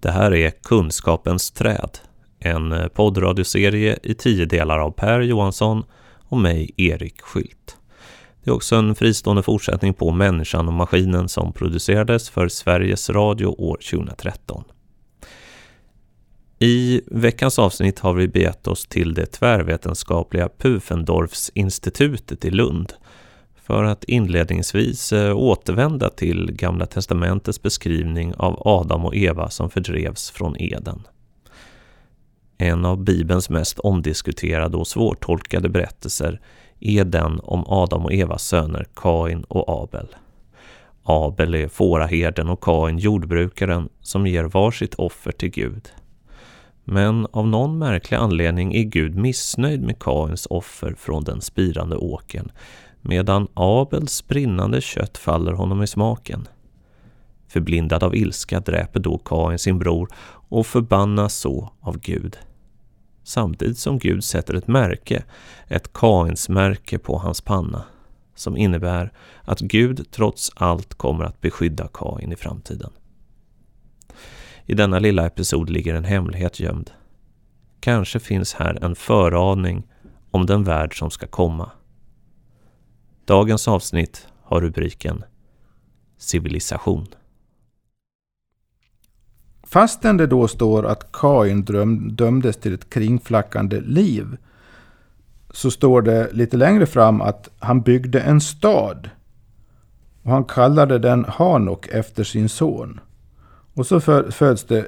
Det här är Kunskapens träd, en poddradioserie i tio delar av Per Johansson och mig, Erik Skylt. Det är också en fristående fortsättning på Människan och maskinen som producerades för Sveriges Radio år 2013. I veckans avsnitt har vi begett oss till det tvärvetenskapliga Pufendorfsinstitutet i Lund för att inledningsvis eh, återvända till Gamla testamentets beskrivning av Adam och Eva som fördrevs från Eden. En av Bibelns mest omdiskuterade och svårtolkade berättelser är den om Adam och Evas söner Kain och Abel. Abel är fåraherden och Kain jordbrukaren som ger varsitt offer till Gud. Men av någon märklig anledning är Gud missnöjd med Kains offer från den spirande åkern medan Abels brinnande kött faller honom i smaken. Förblindad av ilska dräper då Kain sin bror och förbannas så av Gud. Samtidigt som Gud sätter ett märke, ett Kains-märke på hans panna, som innebär att Gud trots allt kommer att beskydda Kain i framtiden. I denna lilla episod ligger en hemlighet gömd. Kanske finns här en föraning om den värld som ska komma Dagens avsnitt har rubriken Civilisation. Fastän det då står att Kain dömdes till ett kringflackande liv så står det lite längre fram att han byggde en stad. Och han kallade den Hanok efter sin son. Och så föds det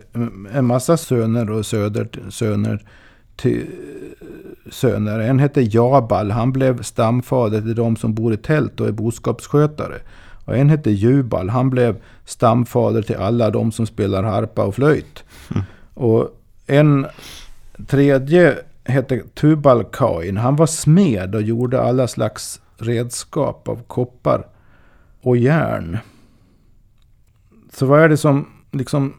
en massa söner och söder, söner till söner. En hette Jabal. Han blev stamfader till de som bor i tält och är boskapsskötare. Och en hette Jubal. Han blev stamfader till alla de som spelar harpa och flöjt. Mm. Och en tredje hette Tubal-Kain. Han var smed och gjorde alla slags redskap av koppar och järn. Så vad är det som liksom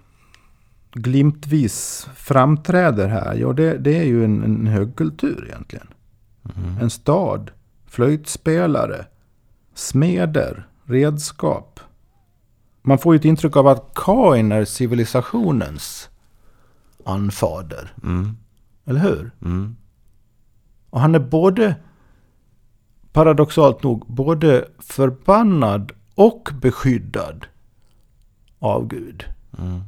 glimtvis framträder här? Ja, det, det är ju en, en högkultur egentligen. Mm. En stad, flöjtspelare, smeder, redskap. Man får ju ett intryck av att Kain är civilisationens anfader. Mm. Eller hur? Mm. Och han är både, paradoxalt nog, både förbannad och beskyddad av Gud. Mm.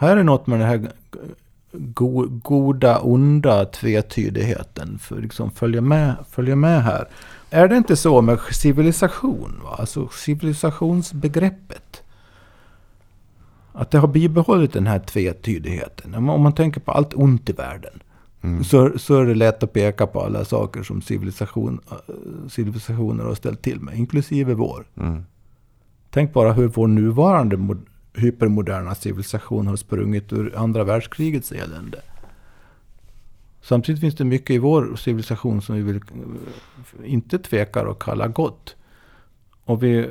Här är något med den här go goda, onda tvetydigheten. För liksom följa med, följa med här. Är det inte så med civilisation? Va? Alltså civilisationsbegreppet. Att det har bibehållit den här tvetydigheten. Om man tänker på allt ont i världen. Mm. Så, så är det lätt att peka på alla saker som civilisation, civilisationer har ställt till med. Inklusive vår. Mm. Tänk bara hur vår nuvarande hypermoderna civilisation har sprungit ur andra världskrigets elände. Samtidigt finns det mycket i vår civilisation som vi vill, eh, inte tvekar att kalla gott. Och vi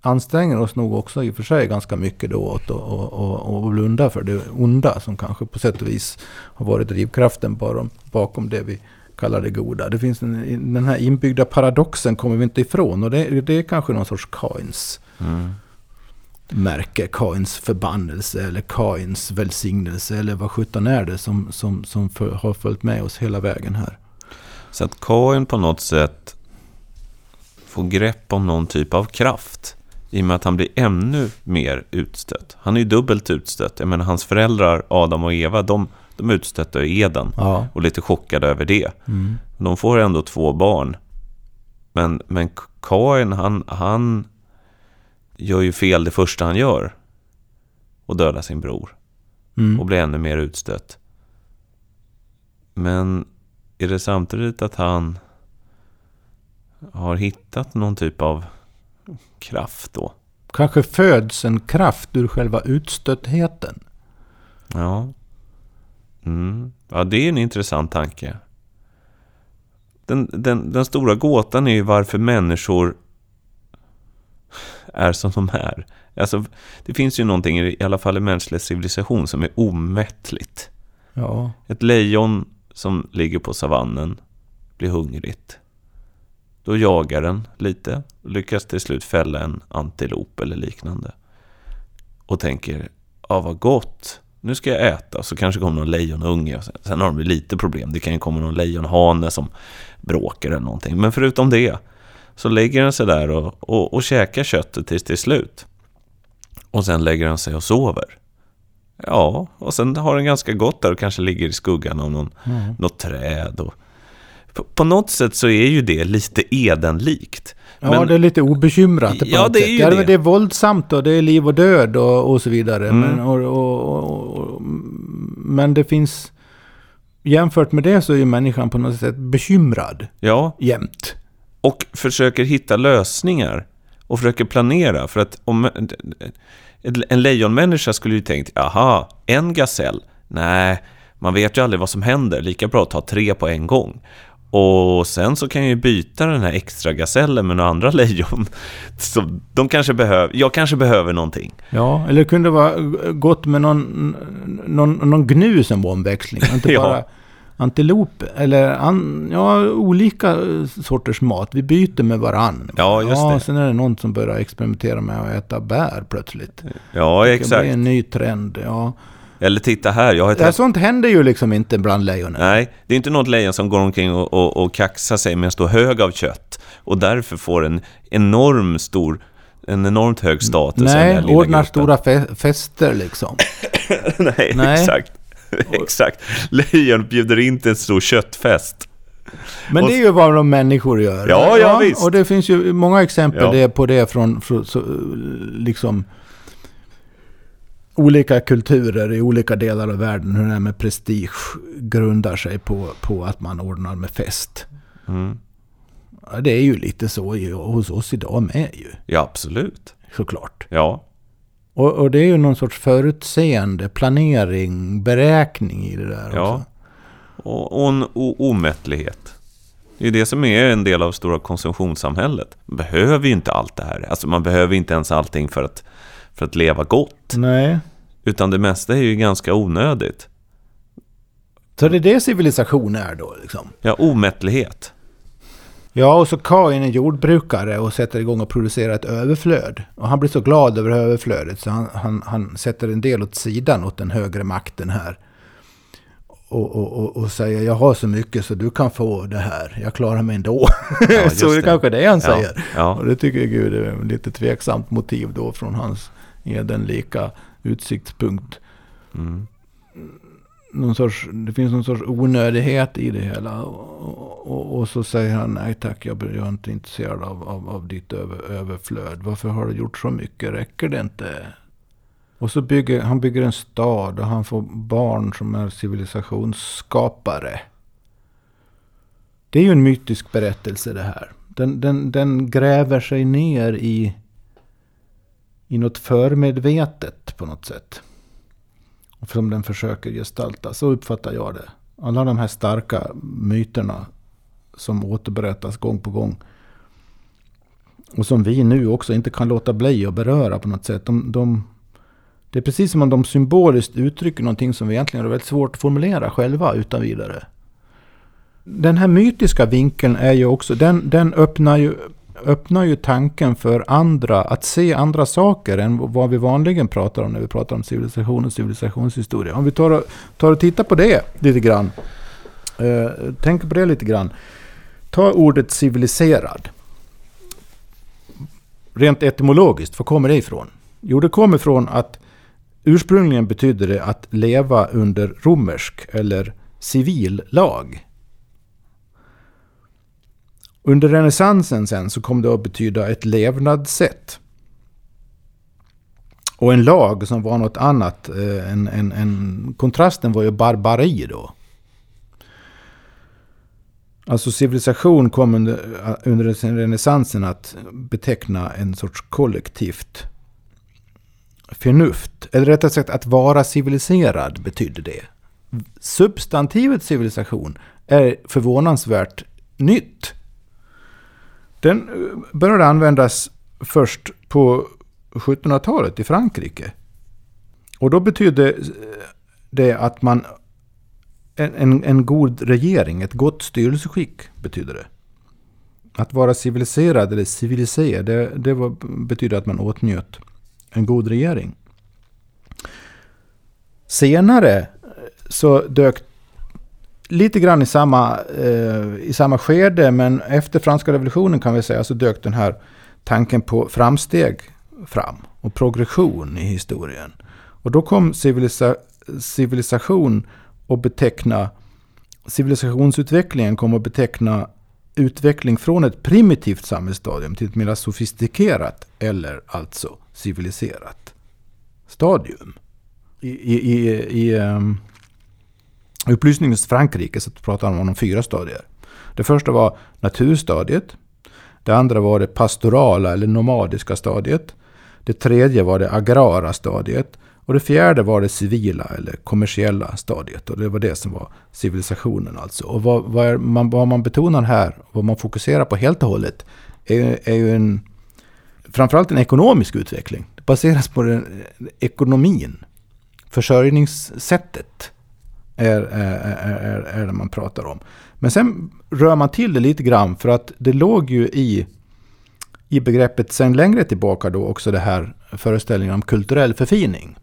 anstränger oss nog också i och för sig ganska mycket då åt att blunda för det onda som kanske på sätt och vis har varit drivkraften bakom, bakom det vi kallar det goda. Det finns en, den här inbyggda paradoxen kommer vi inte ifrån och det, det är kanske någon sorts Kains. Mm märke, Kains förbannelse eller Kains välsignelse eller vad sjutton är det som, som, som för, har följt med oss hela vägen här. Så att Kain på något sätt får grepp om någon typ av kraft i och med att han blir ännu mer utstött. Han är ju dubbelt utstött. Jag menar, hans föräldrar Adam och Eva, de, de utstötte Eden ja. och lite chockade över det. Mm. De får ändå två barn. Men, men Kain, han, han gör ju fel det första han gör. Och dödar sin bror. Mm. Och blir ännu mer utstött. Men är det samtidigt att han har hittat någon typ av kraft då? Kanske föds en kraft ur själva utstöttheten. Ja. Mm. Ja, det är en intressant tanke. Den, den, den stora gåtan är ju varför människor är som de är. Alltså, det finns ju någonting, i alla fall i mänsklig civilisation, som är omättligt. Ja. Ett lejon som ligger på savannen blir hungrigt. Då jagar den lite och lyckas till slut fälla en antilop eller liknande. Och tänker, ja vad gott, nu ska jag äta. Så kanske kommer någon lejonunge. Sen, har de lite problem. Det kan ju komma någon lejonhane som bråkar eller någonting. Men förutom det så lägger den sig där och, och, och käkar köttet tills det är slut. Och sen lägger den sig och sover. Ja, och sen har den ganska gott där och kanske ligger i skuggan av någon, Mm. något träd. Och, på, på något sätt så är ju det lite Edenlikt. Ja, Men- det är lite obekymrat Ja, det är ju det. det är våldsamt och det är liv och död och, och så vidare. Mm. Men, och, och, men det finns... Jämfört med det så är ju människan på något sätt bekymrad Ja, jämt. Och försöker hitta lösningar och försöker planera. För att om en lejonmänniska skulle ju tänkt, aha, en gasell? Nej, man vet ju aldrig vad som händer. Lika bra att ta tre på en gång. Och sen så kan jag ju byta den här extra gasellen med några andra lejon. Så de kanske behöver, jag kanske behöver någonting. Ja, eller det kunde vara gott med någon, någon, någon gnu som omväxling. Inte Ja. Antilop. Eller an, ja, olika sorters mat. Vi byter med varann. Ja, just ja, det. Sen är det någon som börjar experimentera med att äta bär plötsligt. Ja, Det blir exakt. en ny trend. Ja. Eller titta här, jag har ett sånt händer ju liksom inte bland lejonen. Nej, det är inte något lejon som går omkring och, och, och kaxar sig med en stor hög av kött och därför får en enorm stor, en enormt hög status. Nej, ordnar gruppen. stora fe- fester liksom. Nej, Nej. exakt. exakt. Lejon bjuder in till en stor köttfest. Men det är ju vad de människor gör. Ja, ja, visst. Och det finns ju många exempel Ja. på det från, från så, liksom olika kulturer i olika delar av världen. Hur det här med prestige grundar sig på, på att man ordnar med fest. Mm. Ja, det är ju lite så hos oss idag med ju, Ja, absolut. såklart. Ja, Och, och det är ju någon sorts förutseende, planering, beräkning i det där Ja. också. och, och en omättlighet. Det är det som är en del av stora konsumtionssamhället. Man behöver ju inte allt det här. Alltså man behöver inte ens allting för att, för att leva gott. Nej. Utan det mesta är ju ganska onödigt. Så det är det civilisation är då liksom. Ja, omättlighet. Ja, och så Kain är jordbrukare och sätter igång och producerar ett överflöd. Och han blir så glad över överflödet så han, han, han sätter en del åt sidan åt den högre makten här. Och, och, och, och säger jag har så mycket så du kan få det här. Jag klarar mig ändå. Ja, så det det. kanske det är han Ja, säger. ja. Och det tycker jag Gud är ett lite tveksamt motiv då från hans edenlika utsiktspunkt. Mm. Någon sorts, det finns någon sorts onödighet i det hela. Och, och, och så säger han nej tack, jag, jag är inte intresserad av, av, av ditt över, överflöd. Varför har du gjort så mycket? Räcker det inte? Och så bygger han bygger en stad och han får barn som är civilisationsskapare. Det är ju en mytisk berättelse det här. Den, den, den gräver sig ner i, i något förmedvetet på något sätt. Som den försöker gestalta. Så uppfattar jag det. Alla de här starka myterna som återberättas gång på gång. Och som vi nu också inte kan låta bli att beröra på något sätt. De, de, det är precis som om de symboliskt uttrycker någonting som vi egentligen har väldigt svårt att formulera själva utan vidare. Den här mytiska vinkeln är ju också, den, den öppnar, ju, öppnar ju tanken för andra att se andra saker än vad vi vanligen pratar om när vi pratar om civilisation och civilisationshistoria. Om vi tar och, tar och tittar på det lite grann. Eh, tänk på det lite grann. Ta ordet civiliserad. Rent etymologiskt, var kommer det ifrån? Jo, det kommer från att ursprungligen betydde det att leva under romersk eller civil lag. Under renässansen sen så kom det att betyda ett levnadssätt. Och en lag som var något annat. Eh, en, en, en, kontrasten var ju barbari då. Alltså civilisation kom under, eh, under renässansen att beteckna en sorts kollektivt förnuft. Eller rättare sagt att vara civiliserad betydde det. Substantivet civilisation är förvånansvärt nytt. Den eh, började användas först på 1700-talet i Frankrike. Och då betydde eh, det att man... En, en, en god regering, ett gott styrelseskick betyder det. Att vara civiliserad eller civilisé, det, det var, betyder att man åtnjöt en god regering. senare eh, så dök lite grann i samma, eh, i samma skede, men efter franska revolutionen kan vi säga så dök den här tanken på framsteg fram och progression i historien. Och då kom civilisa civilisation och beteckna civilisationsutvecklingen kom att beteckna utveckling från ett primitivt samhällsstadium till ett mer sofistikerat eller alltså civiliserat stadium. I, i, i, i um, upplysningens Frankrike så pratar man om fyra stadier. Det första var naturstadiet. Det andra var det pastorala eller nomadiska stadiet. Det tredje var det agrara stadiet. Och det fjärde var det civila eller kommersiella stadiet. Och det var det som var civilisationen alltså. Och vad, vad, man, vad man betonar här, vad man fokuserar på helt och hållet, är, är ju en, framförallt en ekonomisk utveckling. Det baseras på den, ekonomin. Försörjningssättet är, är, är, är det man pratar om. Men sen rör man till det lite grann för att det låg ju i, i begreppet sen längre tillbaka då också det här föreställningen om kulturell förfining.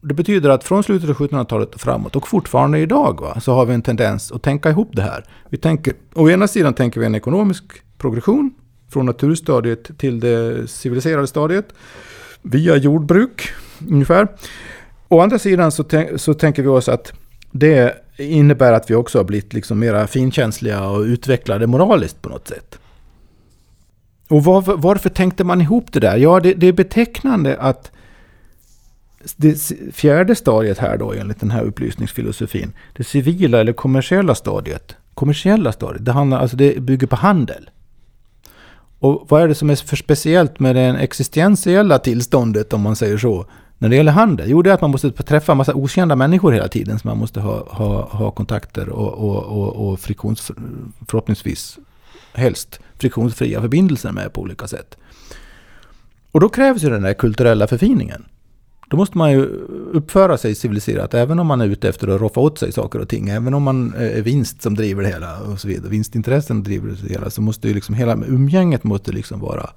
Det betyder att från slutet av 1700-talet och framåt och fortfarande idag va, så har vi en tendens att tänka ihop det här. Vi tänker, å ena sidan tänker vi en ekonomisk progression från naturstadiet till det civiliserade stadiet via jordbruk ungefär. Å andra sidan så, så tänker vi oss att det innebär att vi också har blivit liksom mera finkänsliga och utvecklade moraliskt på något sätt. Och var, varför tänkte man ihop det där? Ja, det, det är betecknande att det fjärde stadiet här då enligt den här upplysningsfilosofin, det civila eller kommersiella stadiet, kommersiella stadiet, det, handlar, alltså det bygger på handel. Och vad är det som är för speciellt med det existentiella tillståndet om man säger så? När det gäller handel? Jo, det är att man måste träffa en massa okända människor hela tiden. Så man måste ha, ha, ha kontakter och, och, och, och friktions, förhoppningsvis helst friktionsfria förbindelser med på olika sätt. Och då krävs ju den där kulturella förfiningen. Då måste man ju uppföra sig civiliserat, även om man är ute efter att roffa åt sig saker och ting. Även om man är vinst som driver det hela och så vidare. Vinstintressen driver det hela. Så måste ju liksom hela umgänget måste liksom vara,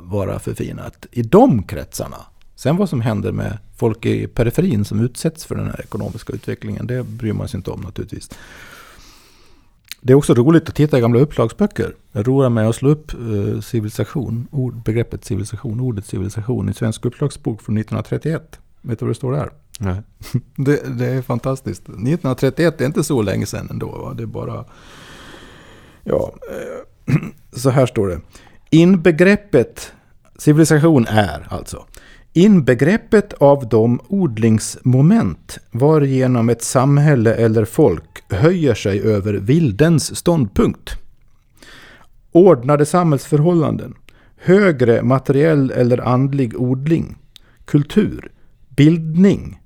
vara förfinat i de kretsarna. Sen vad som händer med folk i periferin som utsätts för den här ekonomiska utvecklingen, det bryr man sig inte om naturligtvis. Det är också roligt att titta i gamla upplagsböcker. Jag roar mig att slå upp uh, civilisation, ord, begreppet civilisation, ordet civilisation i Svensk upplagsbok från 1931. Vet du vad det står där? Nej. det, det, är fantastiskt. 1931 är inte så länge sedan ändå. Va? Det är bara... Ja, uh, så här står det. Inbegreppet civilisation är alltså Inbegreppet av de odlingsmoment varigenom ett samhälle eller folk höjer sig över vildens ståndpunkt. Ordnade samhällsförhållanden, högre materiell eller andlig odling, kultur, bildning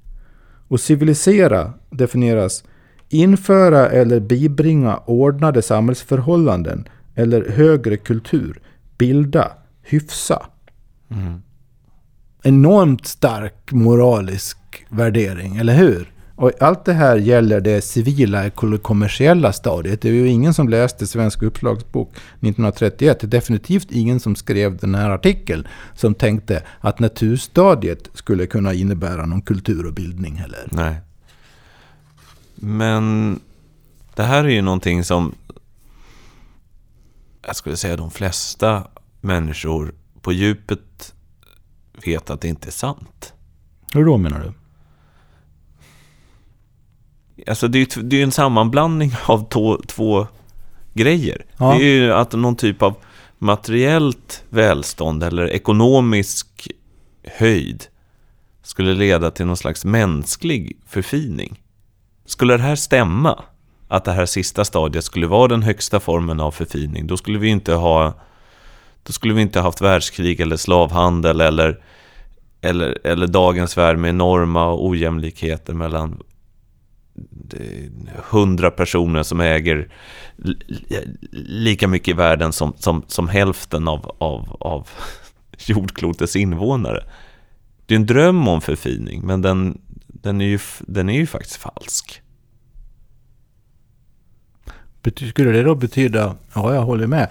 och civilisera definieras införa eller bibringa ordnade samhällsförhållanden eller högre kultur, bilda, hyfsa. Mm enormt stark moralisk värdering, eller hur? Och allt det här gäller det civila kommersiella stadiet. Det är ju ingen som läste Svensk uppslagsbok 1931. Det är definitivt ingen som skrev den här artikeln som tänkte att naturstadiet skulle kunna innebära någon kultur och bildning heller. Nej. Men det här är ju någonting som jag skulle säga de flesta människor på djupet vet att det inte är sant. Hur då menar du? Alltså det är ju en sammanblandning av två, två grejer. Ja. Det är ju att någon typ av materiellt välstånd eller ekonomisk höjd skulle leda till någon slags mänsklig förfining. Skulle det här stämma, att det här sista stadiet skulle vara den högsta formen av förfining, då skulle vi inte ha då skulle vi inte haft världskrig eller slavhandel eller, eller, eller dagens värld med enorma ojämlikheter mellan hundra personer som äger lika mycket i världen som, som, som hälften av, av, av jordklotets invånare. Det är en dröm om förfining, men den, den, är, ju, den är ju faktiskt falsk. Skulle det då betyda, ja jag håller med,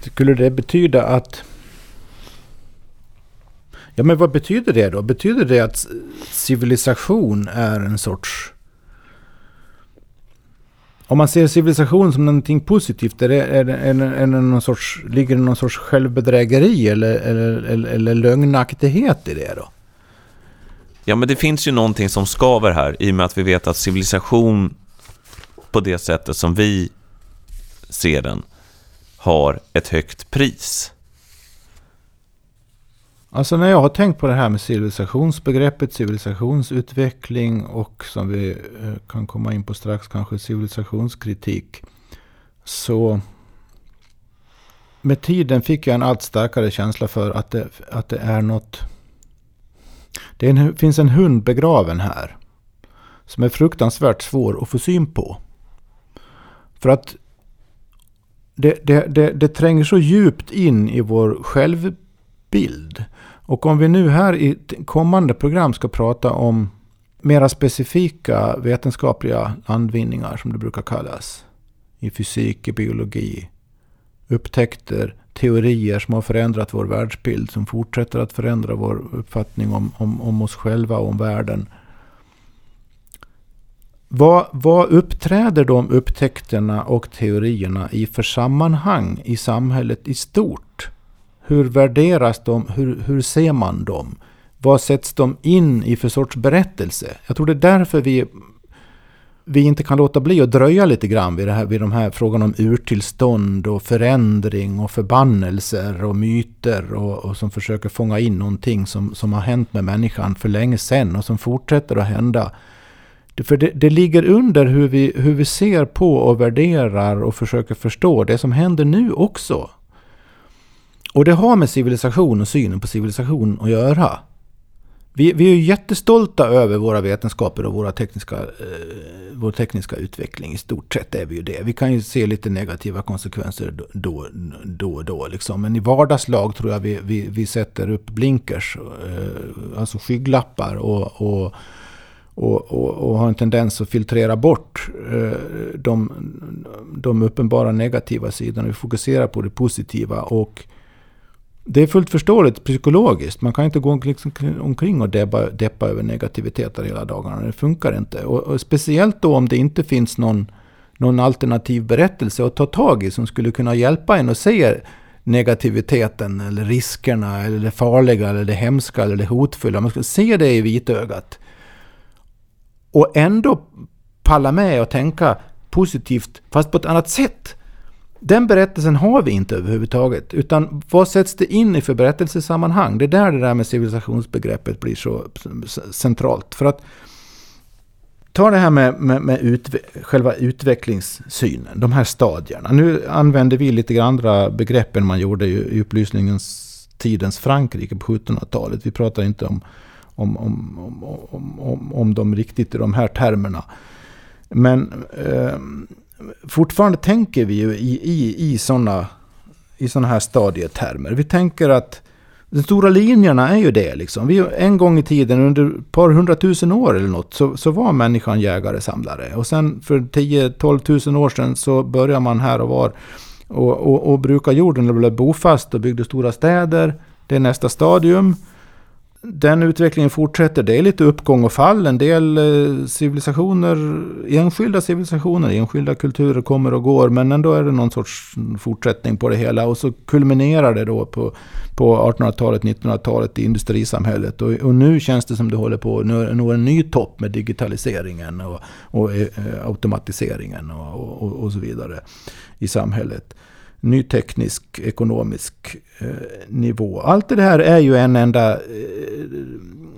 skulle det betyda att... Ja, men vad betyder det då? Betyder det att civilisation är en sorts... Om man ser civilisation som någonting positivt, är det, är det, är det, är det någon sorts, ligger det någon sorts självbedrägeri eller, eller, eller, eller lögnaktighet i det då? Ja, men det finns ju någonting som skaver här i och med att vi vet att civilisation på det sättet som vi ser den har ett högt pris. Alltså när jag har tänkt på det här med civilisationsbegreppet, civilisationsutveckling och som vi eh, kan komma in på strax kanske civilisationskritik. Så med tiden fick jag en allt starkare känsla för att det, att det är något... Det en, finns en hund begraven här. Som är fruktansvärt svår att få syn på. För att det, det, det, det tränger så djupt in i vår bild. Och om vi nu här i kommande program ska prata om mera specifika vetenskapliga landvinningar som det brukar kallas. I fysik, i biologi. Upptäckter, teorier som har förändrat vår världsbild. Som fortsätter att förändra vår uppfattning om, om, om oss själva och om världen. Vad, vad uppträder de upptäckterna och teorierna i för sammanhang i samhället i stort? Hur värderas de? Hur, hur ser man dem? Vad sätts de in i för sorts berättelse? Jag tror det är därför vi, vi inte kan låta bli att dröja lite grann vid, det här, vid de här frågorna om urtillstånd och förändring och förbannelser och myter och, och som försöker fånga in någonting som, som har hänt med människan för länge sedan och som fortsätter att hända. För det, det, ligger under hur vi, hur vi ser på och värderar och försöker förstå det som händer nu också. Och det har med civilisation och synen på civilisation att göra. Vi, vi är ju jättestolta över våra vetenskaper och våra tekniska, eh, vår tekniska utveckling. I stort sett är vi ju det. Vi kan ju se lite negativa konsekvenser då, då och då. Liksom. Men i vardagslag tror jag vi, vi, vi sätter upp blinkers, eh, alltså skygglappar och, och och, och, och, har en tendens att filtrera bort eh, de, de uppenbara negativa sidorna. Vi fokuserar på det positiva. och det är fullt förståeligt psykologiskt. Man kan inte gå omkring och deppa, deppa över negativiteter hela dagarna. Det funkar inte. Och, och, speciellt då om det inte finns någon, någon alternativ berättelse att ta tag i som skulle kunna hjälpa en att se negativiteten eller riskerna eller det farliga eller det hemska eller det hotfulla. Man skulle se det i vitögat. Och ändå palla med och tänka positivt fast på ett annat sätt. Den berättelsen har vi inte överhuvudtaget. Utan vad sätts det in i för berättelsesammanhang? Det är där det där med civilisationsbegreppet blir så centralt. För att ta det här med, med, med utve själva utvecklingssynen, de här stadierna. Nu använder vi lite andra begrepp än man gjorde i, upplysningens tidens Frankrike på 1700-talet. Vi pratar inte om, om, om, om, om, om dem riktigt i de här termerna. Men eh, fortfarande tänker vi ju i, i, i sådana i såna här stadietermer. Vi tänker att de stora linjerna är ju det. Liksom. Vi, en gång i tiden, under ett par hundratusen år eller något, så, så var människan jägare-samlare. Och sen för 10-12 tusen år sedan så började man här och var och, och, och bruka jorden och blev bofast och byggde stora städer. Det är nästa stadium den utvecklingen fortsätter. Det är lite uppgång och fall. En del eh, civilisationer, enskilda civilisationer, enskilda kulturer kommer och går. Men ändå är det någon sorts fortsättning på det hela. Och så kulminerar det då på, på 1800-talet, 1900-talet i industrisamhället. Och, och, nu känns det som det håller på att nå en ny topp med digitaliseringen och, och eh, eh, automatiseringen och, och, och så vidare i samhället ny teknisk, ekonomisk eh, nivå. Allt det här är ju en enda eh,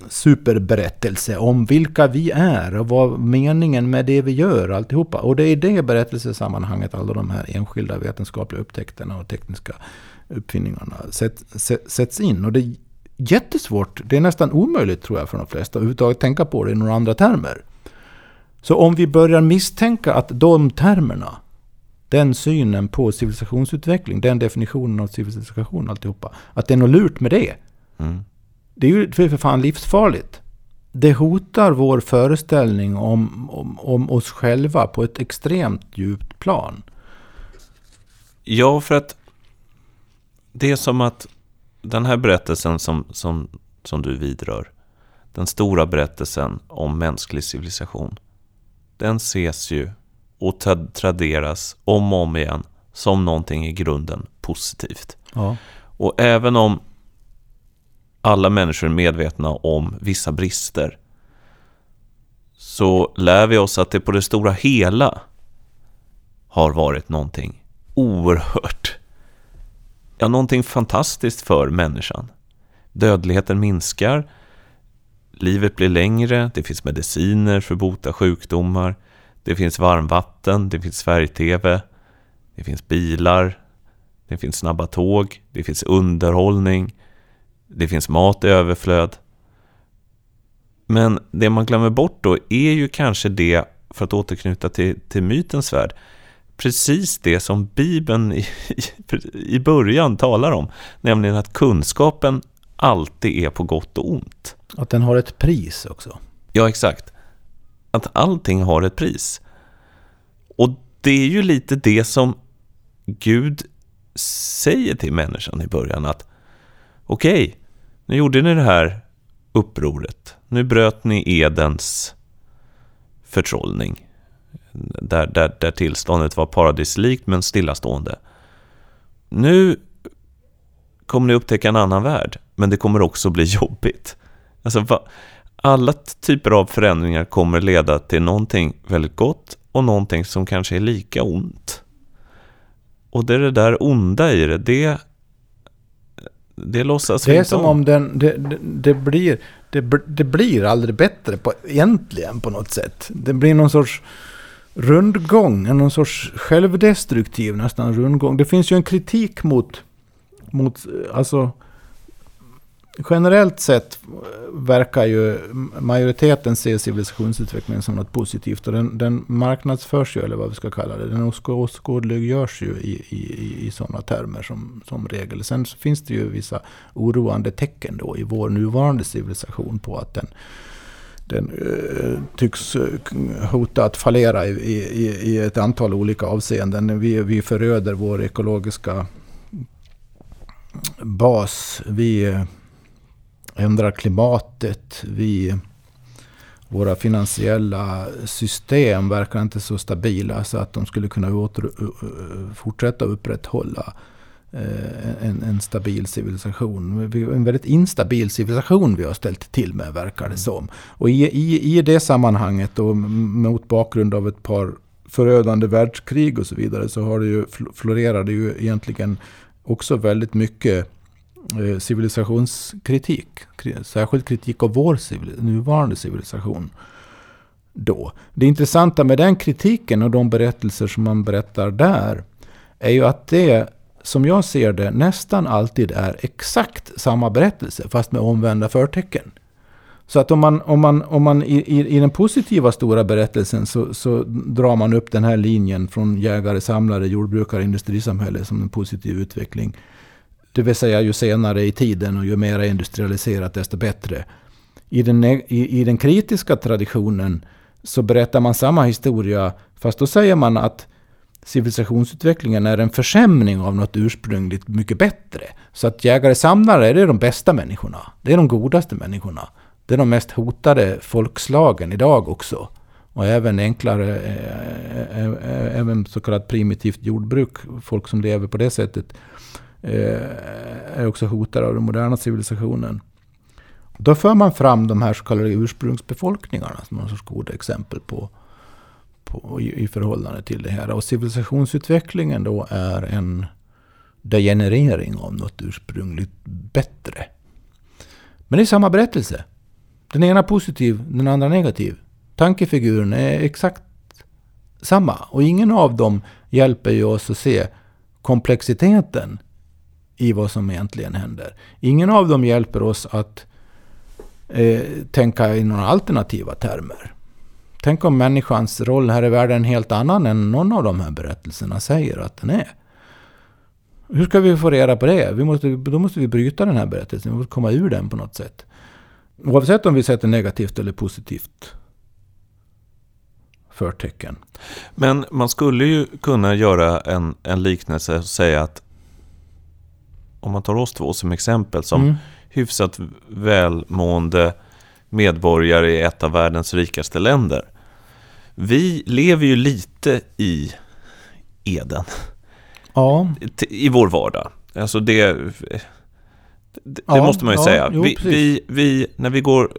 superberättelse om vilka vi är och vad meningen med det vi gör alltihopa. Och det är i det berättelsesammanhanget alla de här enskilda vetenskapliga upptäckterna och tekniska uppfinningarna sätts, sätts in. Och det är jättesvårt, det är nästan omöjligt tror jag för de flesta att överhuvudtaget tänka på det i några andra termer. Så om vi börjar misstänka att de termerna den synen på civilisationsutveckling, den definitionen av civilisation alltihopa. Att det är något lurt med det. Mm. Det är ju för fan livsfarligt. Det hotar vår föreställning om, om, om oss själva på ett extremt djupt plan. Ja, för att det är som att den här berättelsen som, som, som du vidrör, den stora berättelsen om mänsklig civilisation, den ses ju och traderas om och om igen som någonting i grunden positivt. Ja. Och även om alla människor är medvetna om vissa brister så lär vi oss att det på det stora hela har varit någonting oerhört, ja någonting fantastiskt för människan. Dödligheten minskar, livet blir längre, det finns mediciner för att bota sjukdomar, det finns varmvatten, det finns färg-tv, det finns bilar, det finns snabba tåg, det finns underhållning, det finns mat i överflöd. Men det man glömmer bort då är ju kanske det, för att återknyta till, till mytens värld, precis det som Bibeln i, i början talar om, nämligen att kunskapen alltid är på gott och ont. Att den har ett pris också. Ja, exakt. Att allting har ett pris. Och det är ju lite det som Gud säger till människan i början att okej, okay, nu gjorde ni det här upproret. Nu bröt ni Edens förtrollning. Där, där, där tillståndet var paradislikt men stillastående. Nu kommer ni upptäcka en annan värld, men det kommer också bli jobbigt. Alltså, alla typer av förändringar kommer leda till någonting väldigt gott och någonting som kanske är lika ont. Och det är det där onda i det, det, det låtsas Det är som om, den, det, det, det, blir, det, det blir aldrig bättre på, egentligen på något sätt. Det blir någon sorts rundgång, någon sorts självdestruktiv nästan rundgång. Det finns ju en kritik mot, mot alltså generellt sett eh, verkar ju majoriteten se civilisationsutvecklingen som något positivt. Och den, den marknadsförs ju, eller vad vi ska kalla det. Den åskådliggörs ju i, i, i sådana termer som, som regel. Sen så finns det ju vissa oroande tecken då i vår nuvarande civilisation på att den den uh, tycks eh, hota att fallera i, i, i ett antal olika avseenden. Vi, vi föröder vår ekologiska bas. Vi ändrar klimatet. Vi, våra finansiella system verkar inte så stabila så att de skulle kunna åter, fortsätta upprätthålla eh, en, en, stabil civilisation. En väldigt instabil civilisation vi har ställt till med verkar det som. Och i, i, i det sammanhanget och mot bakgrund av ett par förödande världskrig och så vidare så har det ju florerat ju egentligen också väldigt mycket Eh, civilisationskritik. Särskilt kritik av vår civil nuvarande civilisation. Då. Det intressanta med den kritiken och de berättelser som man berättar där är ju att det, som jag ser det, nästan alltid är exakt samma berättelse fast med omvända förtecken. Så att om man, om man, om man i, i, i den positiva stora berättelsen så, så drar man upp den här linjen från jägare, samlare, jordbrukare, industrisamhälle som en positiv utveckling. Det vill säga ju senare i tiden och ju mer industrialiserat desto bättre. I den, i, I den kritiska traditionen så berättar man samma historia fast då säger man att civilisationsutvecklingen är en försämring av något ursprungligt mycket bättre. Så att jägare-samlare är de bästa människorna. Det är de godaste människorna. Det är de mest hotade folkslagen idag också. Och även enklare, eh, eh, eh, även så kallat primitivt jordbruk, folk som lever på det sättet, Eh, är också hotade av den moderna civilisationen. Då för man fram de här så kallade ursprungsbefolkningarna som någon sorts goda exempel på, på i, i förhållande till det här. Och civilisationsutvecklingen då är en degenerering av något ursprungligt bättre. Men det är samma berättelse. Den ena positiv, den andra negativ. Tankefiguren är exakt samma. Och ingen av dem hjälper ju oss att se komplexiteten i vad som egentligen händer. Ingen av dem hjälper oss att eh, tänka i några alternativa termer. Tänk om människans roll här i världen är en helt annan än någon av de här berättelserna säger att den är. Hur ska vi få reda på det? Vi måste, då måste vi bryta den här berättelsen. Vi måste komma ur den på något sätt. Oavsett om vi sätter negativt eller positivt förtecken. Men man skulle ju kunna göra en, en liknelse och säga att om man tar oss två som exempel som mm. hyfsat välmående medborgare i ett av världens rikaste länder. Vi lever ju lite i Eden. Ja. I vår vardag. Alltså det, det, Ja, måste man ju ja, säga. jo, vi, vi, vi, när vi går,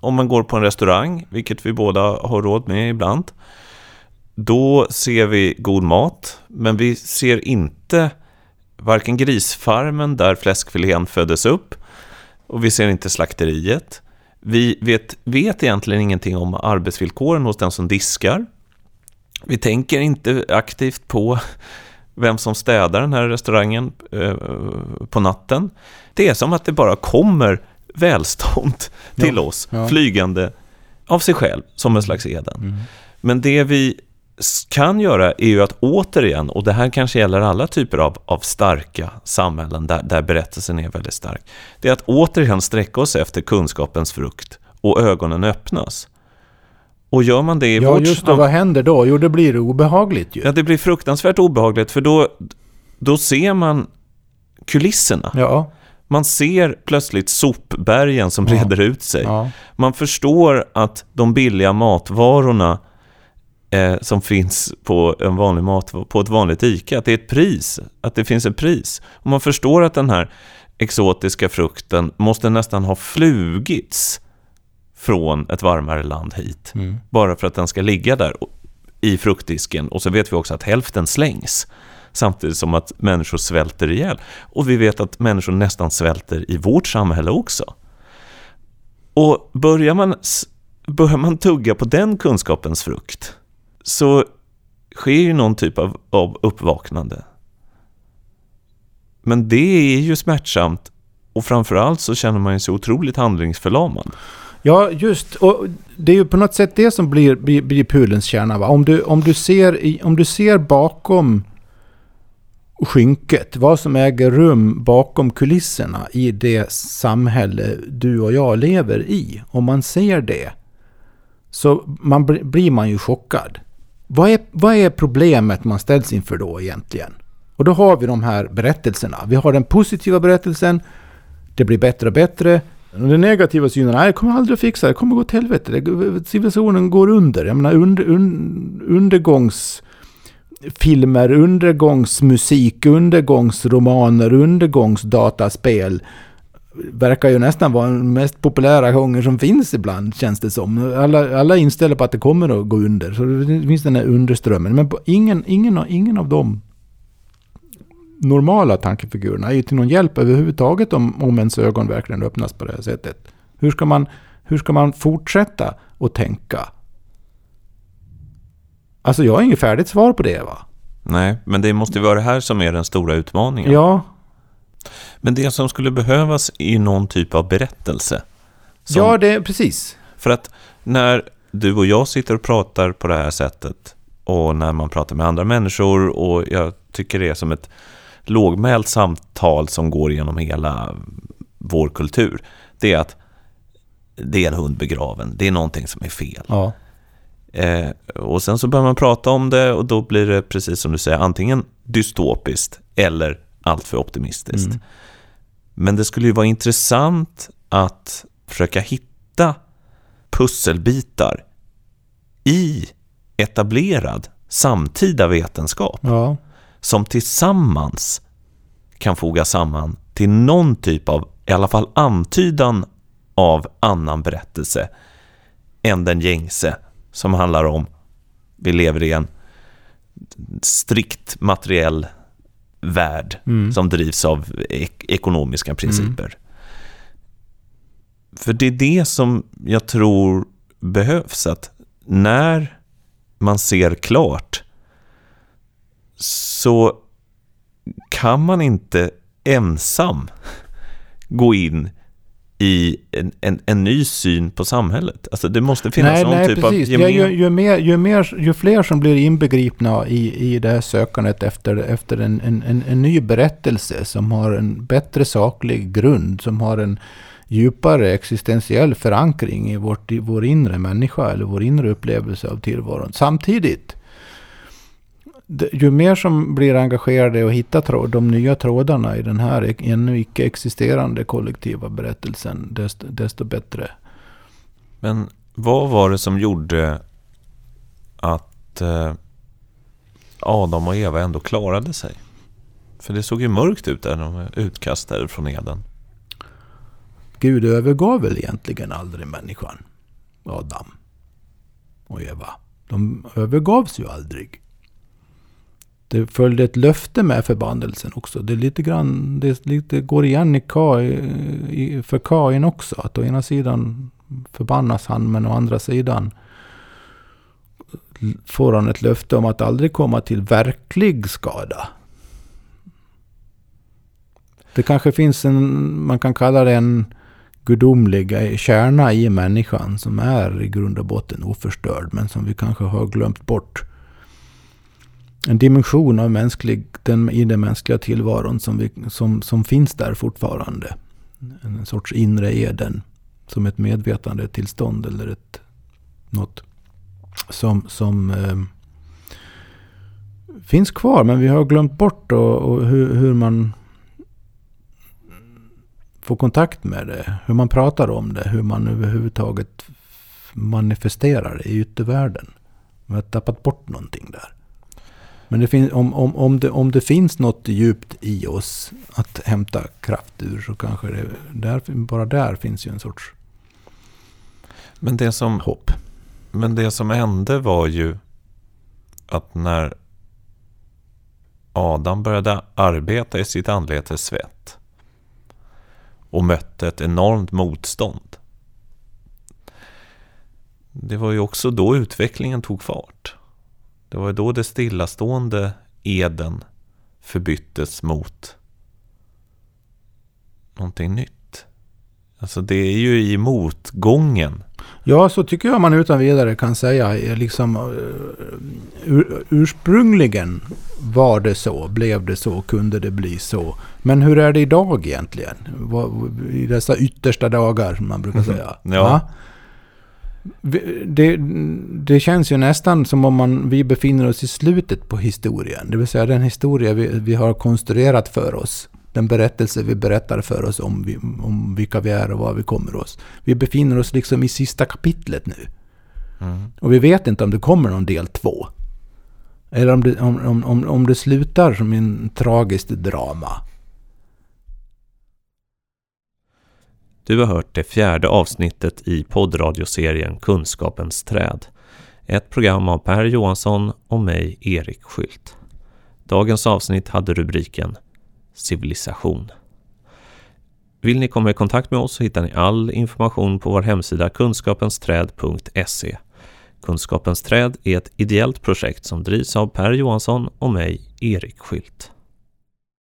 om man går på en restaurang, vilket vi båda har råd med ibland, då ser vi god mat, men vi ser inte varken grisfarmen där fläskfilén föddes upp, och vi ser inte slakteriet. Vi vet, vet egentligen ingenting om arbetsvillkoren hos den som diskar. Vi tänker inte aktivt på vem som städar den här restaurangen eh, på natten. Det är som att det bara kommer välstånd till Ja, oss, ja. flygande av sig själv, som en slags Eden. Mm. Men det vi kan göra är ju att återigen, och det här kanske gäller alla typer av, av starka samhällen där, där berättelsen är väldigt stark, det är att återigen sträcka oss efter kunskapens frukt och ögonen öppnas. Och gör man det i Ja, vårt just det. Vad händer då? Jo, det blir obehagligt ju. Ja, det blir fruktansvärt obehagligt för då, då ser man kulisserna. Ja. Man ser plötsligt sopbergen som Ja. breder ut sig. ja. Man förstår att de billiga matvarorna eh, som finns på, en vanlig mat, på ett vanligt ICA, att det är ett pris. Att det finns ett pris. Och man förstår att den här exotiska frukten måste nästan ha flugits från ett varmare land hit. Mm. Bara för att den ska ligga där i fruktdisken. Och så vet vi också att hälften slängs. Samtidigt som att människor svälter ihjäl. Och vi vet att människor nästan svälter i vårt samhälle också. Och börjar man, börjar man tugga på den kunskapens frukt så sker ju någon typ av, av uppvaknande. Men det är ju smärtsamt och framförallt så känner man sig otroligt handlingsförlamad. Ja, just. Och det är ju på något sätt det som blir, blir, blir pudelns kärna. Va? Om, du, om, du ser om du ser bakom skynket, vad som äger rum bakom kulisserna i det samhälle du och jag lever i. Om man ser det så man, blir man ju chockad. Vad är, vad är problemet man ställs inför då egentligen? Och då har vi de här berättelserna. Vi har den positiva berättelsen. Det blir bättre och bättre. Den negativa synen, nej, jag kommer aldrig att fixa det, det kommer gå till helvete. Det- Civilisationen går under. Jag menar under, un, undergångsfilmer, undergångsmusik, undergångsromaner, undergångsdataspel verkar ju nästan vara den mest populära genre som finns ibland, känns det som. Alla, alla är inställda på att det kommer att gå under. Så det finns den här underströmmen. Men ingen, ingen, ingen av dem normala tankefigurerna är ju till någon hjälp överhuvudtaget om, om ens ögon verkligen öppnas på det här sättet. Hur ska man, hur ska man fortsätta att tänka? Alltså jag har inget färdigt svar på det va? Nej, men det måste ju vara det här som är den stora utmaningen. Ja, Men det som skulle behövas är någon typ av berättelse. Som, ja det precis. För att när du och jag sitter och pratar på det här sättet och när man pratar med andra människor och jag tycker det är som ett lågmält samtal som går genom hela vår kultur. Det är att det är en hund begraven, det är någonting som är fel. Ja. Eh, och sen så börjar man prata om det och då blir det precis som du säger antingen dystopiskt eller alltför optimistiskt. Mm. Men det skulle ju vara intressant att försöka hitta pusselbitar i etablerad samtida vetenskap Ja. som tillsammans kan foga samman till någon typ av, i alla fall antydan av annan berättelse än den gängse som handlar om vi lever i en strikt materiell värld Mm. som drivs av ek- ekonomiska principer. För det är det som jag tror behövs, att när man ser klart så kan man inte ensam gå in i en, en, en ny syn på samhället. Alltså det måste finnas nej, någon nej, typ precis. av Ja, gemen... ju, ju, mer, ju, mer, ju fler som blir inbegripna i, i det här sökandet efter, efter en, en, en, en ny berättelse som har en bättre saklig grund, som har en djupare existentiell förankring i, vårt, i vår inre människa eller vår inre upplevelse av tillvaron. Samtidigt, ju mer som blir engagerade och hittar tråd, de nya trådarna i den här ännu icke existerande kollektiva berättelsen, desto, desto bättre. Men vad var det som gjorde att eh, Adam och Eva ändå klarade sig? För det såg ju mörkt ut där de var utkastade från Eden. Gud övergav väl egentligen aldrig människan, Adam och Eva. De övergavs ju aldrig. Det följde ett löfte med förbannelsen också. Det är lite grann, det lite, går igen i, Kai, för Kain också. Att å ena sidan förbannas han, men å andra sidan får han ett löfte om att aldrig komma till verklig skada. Det kanske finns en, man kan kalla det en gudomlig kärna i människan som är i grund och botten oförstörd, men som vi kanske har glömt bort. En dimension av mänsklig, den, i den mänskliga tillvaron som, vi, som, som finns där fortfarande. En sorts inre eden. Som ett medvetande tillstånd eller ett, något som, som eh, finns kvar. Men vi har glömt bort och, och hur, hur, man får kontakt med det. Hur man pratar om det. Hur man överhuvudtaget manifesterar det i yttervärlden. Vi har tappat bort någonting där. Men det finns, om, om, om, det, om det finns något djupt i oss att hämta kraft ur så kanske det där, bara där finns ju en sorts men det som, hopp. Men det som hände var ju att när Adam började arbeta i sitt anletes svett och mötte ett enormt motstånd. Det var ju också då utvecklingen tog fart. Det var ju då det stillastående Eden förbyttes mot någonting nytt. Alltså det är ju i motgången. Ja, så tycker jag man utan vidare kan säga. Liksom, eh, ur, ursprungligen var det så, blev det så, kunde det bli så. Men hur är det idag egentligen? I dessa yttersta dagar, som man brukar säga. ja. ja. Det, det, känns ju nästan som om man, vi befinner oss i slutet på historien. Det vill säga den historia vi, vi har konstruerat för oss. Den berättelse vi berättar för oss om, vi, om vilka vi är och var vi kommer oss. Vi befinner oss liksom i sista kapitlet nu. Mm. Och vi vet inte om det kommer någon del två. Eller om det, om, om, om det slutar som en tragiskt drama. Du har hört det fjärde avsnittet i poddradioserien Kunskapens träd. Ett program av Per Johansson och mig, Erik Skylt. Dagens avsnitt hade rubriken Civilisation. Vill ni komma i kontakt med oss så hittar ni all information på vår hemsida kunskapensträd.se. Kunskapens träd är ett ideellt projekt som drivs av Per Johansson och mig, Erik Skylt.